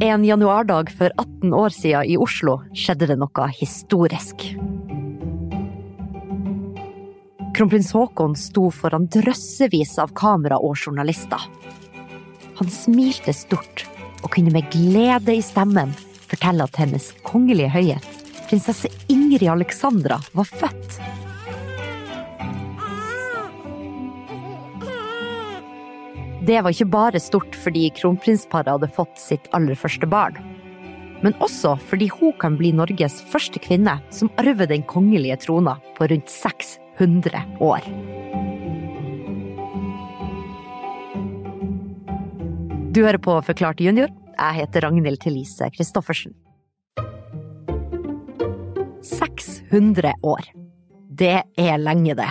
En januardag for 18 år siden i Oslo skjedde det noe historisk. Kronprins Haakon sto foran drøssevis av kamera og journalister. Han smilte stort og kunne med glede i stemmen fortelle at hennes kongelige høyhet, prinsesse Ingrid Alexandra, var født. Det var ikke bare stort fordi kronprinsparet hadde fått sitt aller første barn, men også fordi hun kan bli Norges første kvinne som arver den kongelige trona på rundt 600 år. Du hører på Forklart junior. Jeg heter Ragnhild Thelise Christoffersen. 600 år. Det er lenge, det.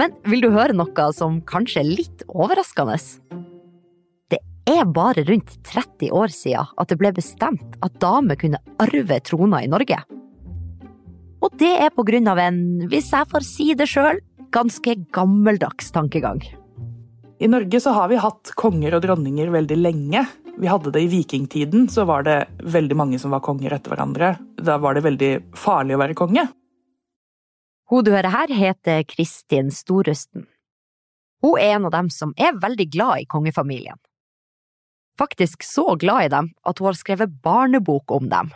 Men vil du høre noe som kanskje er litt overraskende? Det er bare rundt 30 år siden at det ble bestemt at damer kunne arve trona i Norge. Og det er på grunn av en, hvis jeg får si det sjøl, ganske gammeldags tankegang. I Norge så har vi hatt konger og dronninger veldig lenge. Vi hadde det i vikingtiden, så var det veldig mange som var konger etter hverandre. Da var det veldig farlig å være konge. Hun du hører her, heter Kristin Storusten. Hun er en av dem som er veldig glad i kongefamilien. Faktisk så glad i dem at hun har skrevet barnebok om dem.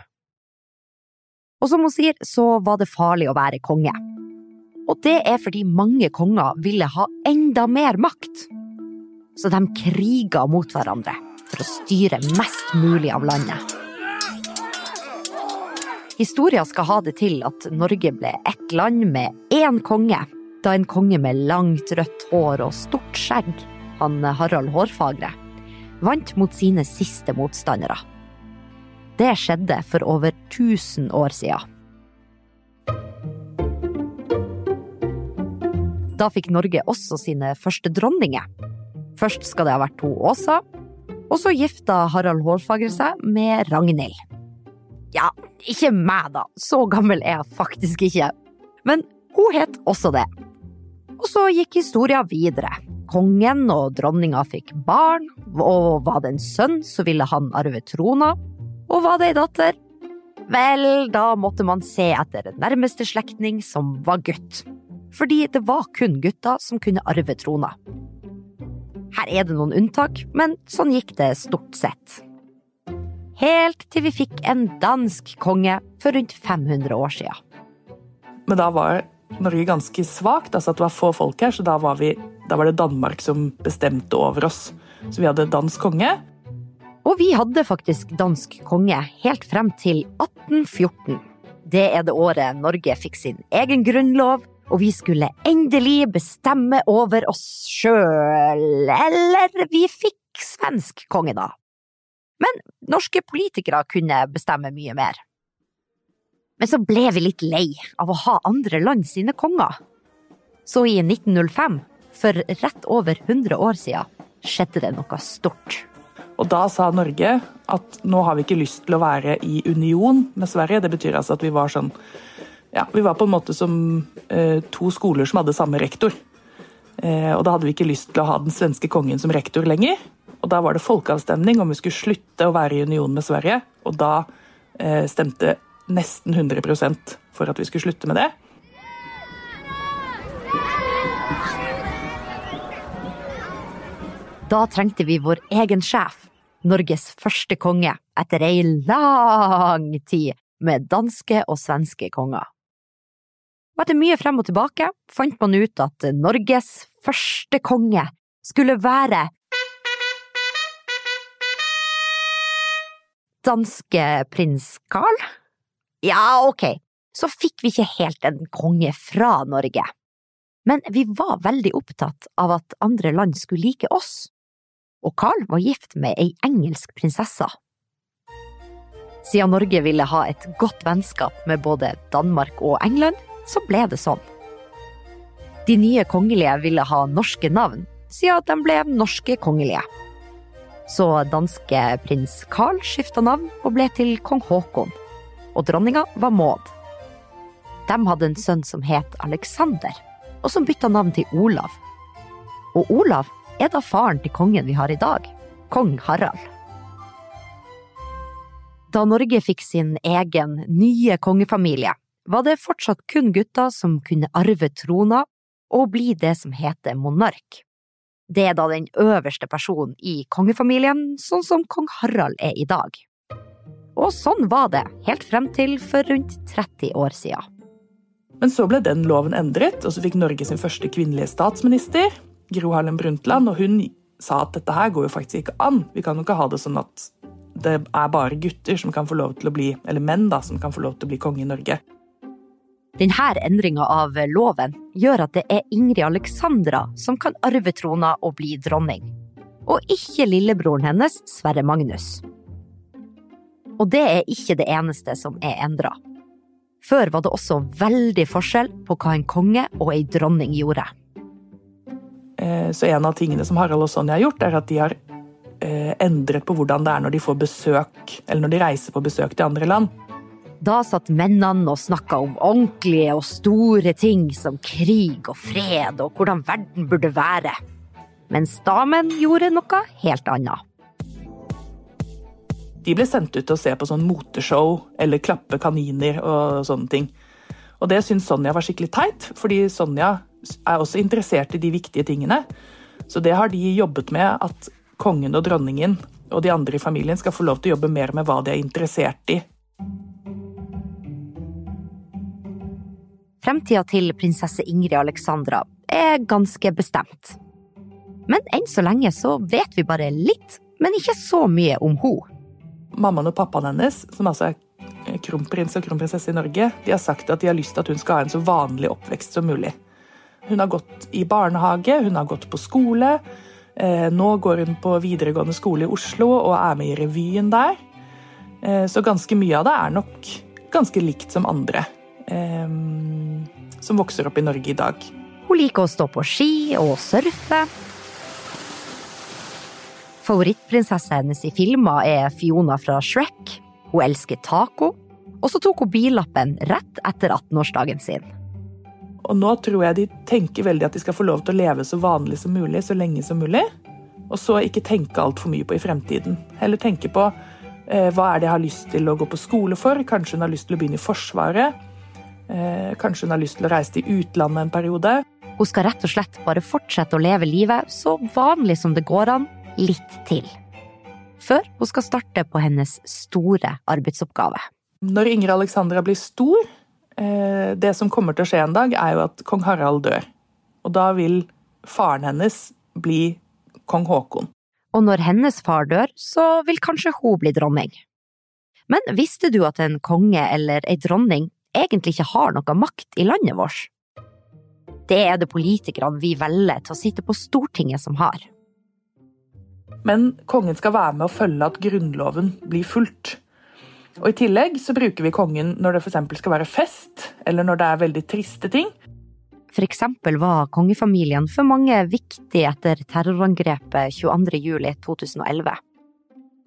Og som hun sier, så var det farlig å være konge. Og det er fordi mange konger ville ha enda mer makt. Så de kriga mot hverandre for å styre mest mulig av landet. Historia skal ha det til at Norge ble ett land med én konge, da en konge med langt rødt hår og stort skjegg, han Harald Hårfagre, vant mot sine siste motstandere. Det skjedde for over 1000 år siden. Da fikk Norge også sine første dronninger. Først skal det ha vært to Åsa, og så gifta Harald Hårfagre seg med Ragnhild. Ja, ikke meg, da. Så gammel er jeg faktisk ikke. Men hun het også det. Og så gikk historia videre. Kongen og dronninga fikk barn, og var det en sønn, så ville han arve trona. Og var det ei datter? Vel, da måtte man se etter nærmeste slektning, som var gutt. Fordi det var kun gutter som kunne arve trona. Her er det noen unntak, men sånn gikk det stort sett helt til vi fikk en dansk konge for rundt 500 år siden. Men da var Norge ganske svakt, altså at det var få folk her, så da var, vi, da var det Danmark som bestemte over oss. Så vi hadde dansk konge. Og vi hadde faktisk dansk konge helt frem til 1814. Det er det året Norge fikk sin egen grunnlov, og vi skulle endelig bestemme over oss sjøl. Eller vi fikk svensk konge, da. Men norske politikere kunne bestemme mye mer. Men så ble vi litt lei av å ha andre land sine konger. Så i 1905, for rett over 100 år siden, skjedde det noe stort. Og da sa Norge at nå har vi ikke lyst til å være i union med Sverige. Det betyr altså at vi var sånn Ja, vi var på en måte som eh, to skoler som hadde samme rektor. Eh, og da hadde vi ikke lyst til å ha den svenske kongen som rektor lenger. Og Da var det folkeavstemning om vi skulle slutte å være i union med Sverige. Og da eh, stemte nesten 100% for at vi skulle slutte med det. Da trengte vi vår egen sjef, Norges første konge, etter ei lang tid med danske og svenske konger. Og etter mye frem og tilbake fant man ut at Norges første konge skulle være danske prins Carl? Ja, ok, så fikk vi ikke helt en konge fra Norge. Men vi var veldig opptatt av at andre land skulle like oss, og Carl var gift med ei engelsk prinsesse. Siden Norge ville ha et godt vennskap med både Danmark og England, så ble det sånn. De nye kongelige ville ha norske navn, siden de ble norske kongelige så danske prins Carl skifta navn og ble til kong Haakon. og dronninga var Maud. De hadde en sønn som het Alexander, og som bytta navn til Olav. Og Olav er da faren til kongen vi har i dag, kong Harald. Da Norge fikk sin egen nye kongefamilie, var det fortsatt kun gutter som kunne arve trona og bli det som heter monark. Det er da den øverste personen i kongefamilien, sånn som kong Harald er i dag. Og sånn var det helt frem til for rundt 30 år siden. Men så ble den loven endret, og så fikk Norge sin første kvinnelige statsminister, Gro Harlem Brundtland, og hun sa at dette her går jo faktisk ikke an. Vi kan jo ikke ha det sånn at det er bare gutter som kan få lov til å bli, eller menn da, som kan få lov til å bli konge i Norge. Denne endringa av loven gjør at det er Ingrid Alexandra som kan arve trona og bli dronning, og ikke lillebroren hennes Sverre Magnus. Og det er ikke det eneste som er endra. Før var det også veldig forskjell på hva en konge og ei dronning gjorde. Eh, så en av tingene som Harald og Sonja har gjort, er at de har eh, endret på hvordan det er når de får besøk, eller når de reiser på besøk til andre land. Da satt mennene og snakka om ordentlige og store ting som krig og fred og hvordan verden burde være. Mens damen gjorde noe helt annet. De ble sendt ut til å se på sånn moteshow eller klappe kaniner og sånne ting. Og det syntes Sonja var skikkelig teit, fordi Sonja er også interessert i de viktige tingene. Så det har de jobbet med, at kongen og dronningen og de andre i familien skal få lov til å jobbe mer med hva de er interessert i Fremtida til prinsesse Ingrid Alexandra er ganske bestemt. Men enn så lenge så vet vi bare litt, men ikke så mye om henne. Mammaen og pappaen hennes, som altså er kronprins og kronprinsesse i Norge, de har sagt at de har lyst til at hun skal ha en så vanlig oppvekst som mulig. Hun har gått i barnehage, hun har gått på skole. Eh, nå går hun på videregående skole i Oslo og er med i revyen der. Eh, så ganske mye av det er nok ganske likt som andre. Eh, som vokser opp i Norge i dag. Hun liker å stå på ski og surfe. Favorittprinsessa hennes i filmer er Fiona fra Shrek. Hun elsker taco. Og så tok hun billappen rett etter 18-årsdagen sin. Og nå tror jeg de tenker veldig at de skal få lov til å leve så vanlig som mulig, så lenge som mulig. Og så ikke tenke altfor mye på i fremtiden. Heller tenke på eh, hva er det jeg har lyst til å gå på skole for. Kanskje hun har lyst til å begynne i Forsvaret. Eh, kanskje hun har lyst til å reise til utlandet en periode. Hun skal rett og slett bare fortsette å leve livet så vanlig som det går an, litt til. Før hun skal starte på hennes store arbeidsoppgave. Når Inger Alexandra blir stor, eh, det som kommer til å skje en dag, er jo at kong Harald dør. Og da vil faren hennes bli kong Haakon. Og når hennes far dør, så vil kanskje hun bli dronning. Men visste du at en konge eller ei dronning egentlig ikke har noe makt i landet vårt. Det er det politikerne vi velger til å sitte på Stortinget som har. Men kongen skal være med å følge at Grunnloven blir fulgt. Og I tillegg så bruker vi kongen når det f.eks. skal være fest, eller når det er veldig triste ting. Eksempel var kongefamilien for mange viktig etter terrorangrepet 22.07.2011.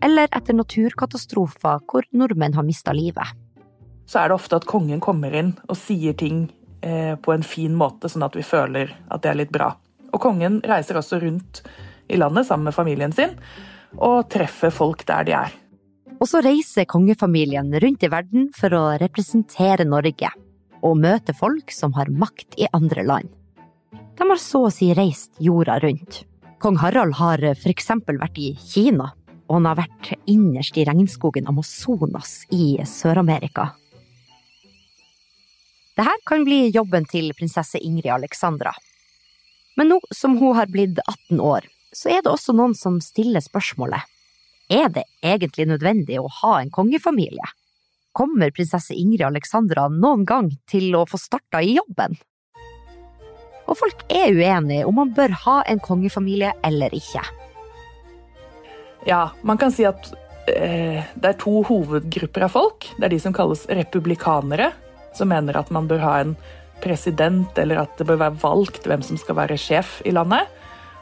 Eller etter naturkatastrofer hvor nordmenn har mista livet så er det ofte at kongen kommer inn og sier ting eh, på en fin måte, sånn at vi føler at det er litt bra. Og kongen reiser også rundt i landet sammen med familien sin og treffer folk der de er. Og så reiser kongefamilien rundt i verden for å representere Norge og møte folk som har makt i andre land. De har så å si reist jorda rundt. Kong Harald har for eksempel vært i Kina, og han har vært innerst i regnskogen Amazonas i Sør-Amerika. Dette kan bli jobben til prinsesse Ingrid Alexandra. Men nå som hun har blitt 18 år, så er det også noen som stiller spørsmålet er det egentlig nødvendig å ha en kongefamilie? Kommer prinsesse Ingrid Alexandra noen gang til å få starta i jobben? Og folk er uenige om man bør ha en kongefamilie eller ikke. Ja, man kan si at eh, det er to hovedgrupper av folk. Det er de som kalles republikanere, som mener at man bør ha en president, eller at det bør være valgt hvem som skal være sjef i landet.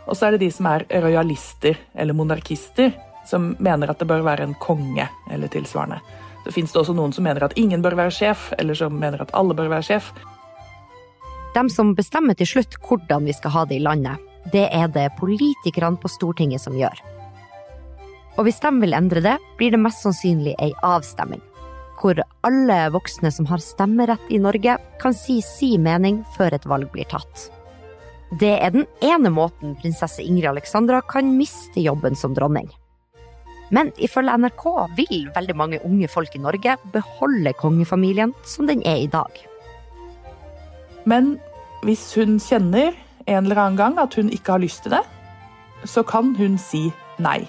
Og så er det de som er rojalister eller monarkister, som mener at det bør være en konge eller tilsvarende. Så fins det også noen som mener at ingen bør være sjef, eller som mener at alle bør være sjef. De som bestemmer til slutt hvordan vi skal ha det i landet, det er det politikerne på Stortinget som gjør. Og hvis de vil endre det, blir det mest sannsynlig ei avstemming. Hvor alle voksne som har stemmerett i Norge, kan si si mening før et valg blir tatt. Det er den ene måten prinsesse Ingrid Alexandra kan miste jobben som dronning. Men ifølge NRK vil veldig mange unge folk i Norge beholde kongefamilien som den er i dag. Men hvis hun kjenner en eller annen gang at hun ikke har lyst til det, så kan hun si nei.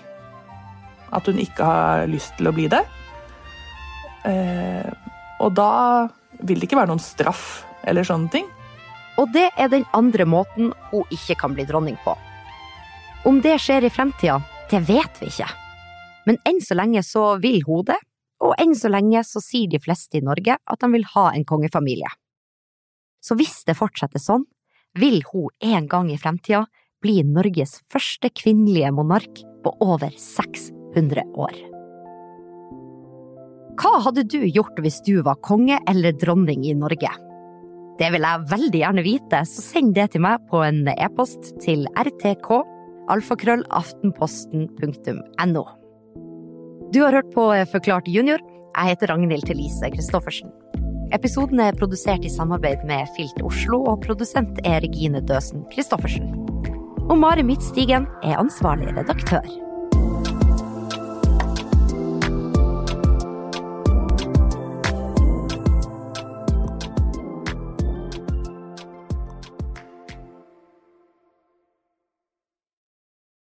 At hun ikke har lyst til å bli det. Eh, og da vil det ikke være noen straff eller sånne ting. Og det er den andre måten hun ikke kan bli dronning på. Om det skjer i fremtida, det vet vi ikke. Men enn så lenge så vil hun det, og enn så lenge så sier de fleste i Norge at de vil ha en kongefamilie. Så hvis det fortsetter sånn, vil hun en gang i fremtida bli Norges første kvinnelige monark på over 600 år. Hva hadde du gjort hvis du var konge eller dronning i Norge? Det vil jeg veldig gjerne vite, så send det til meg på en e-post til rtk alfakrøllaftenposten.no. Du har hørt på Forklart junior. Jeg heter Ragnhild Thelise Christoffersen. Episoden er produsert i samarbeid med Filt Oslo, og produsent er Regine Døsen Christoffersen. Og Mari Midtstigen er ansvarlig redaktør.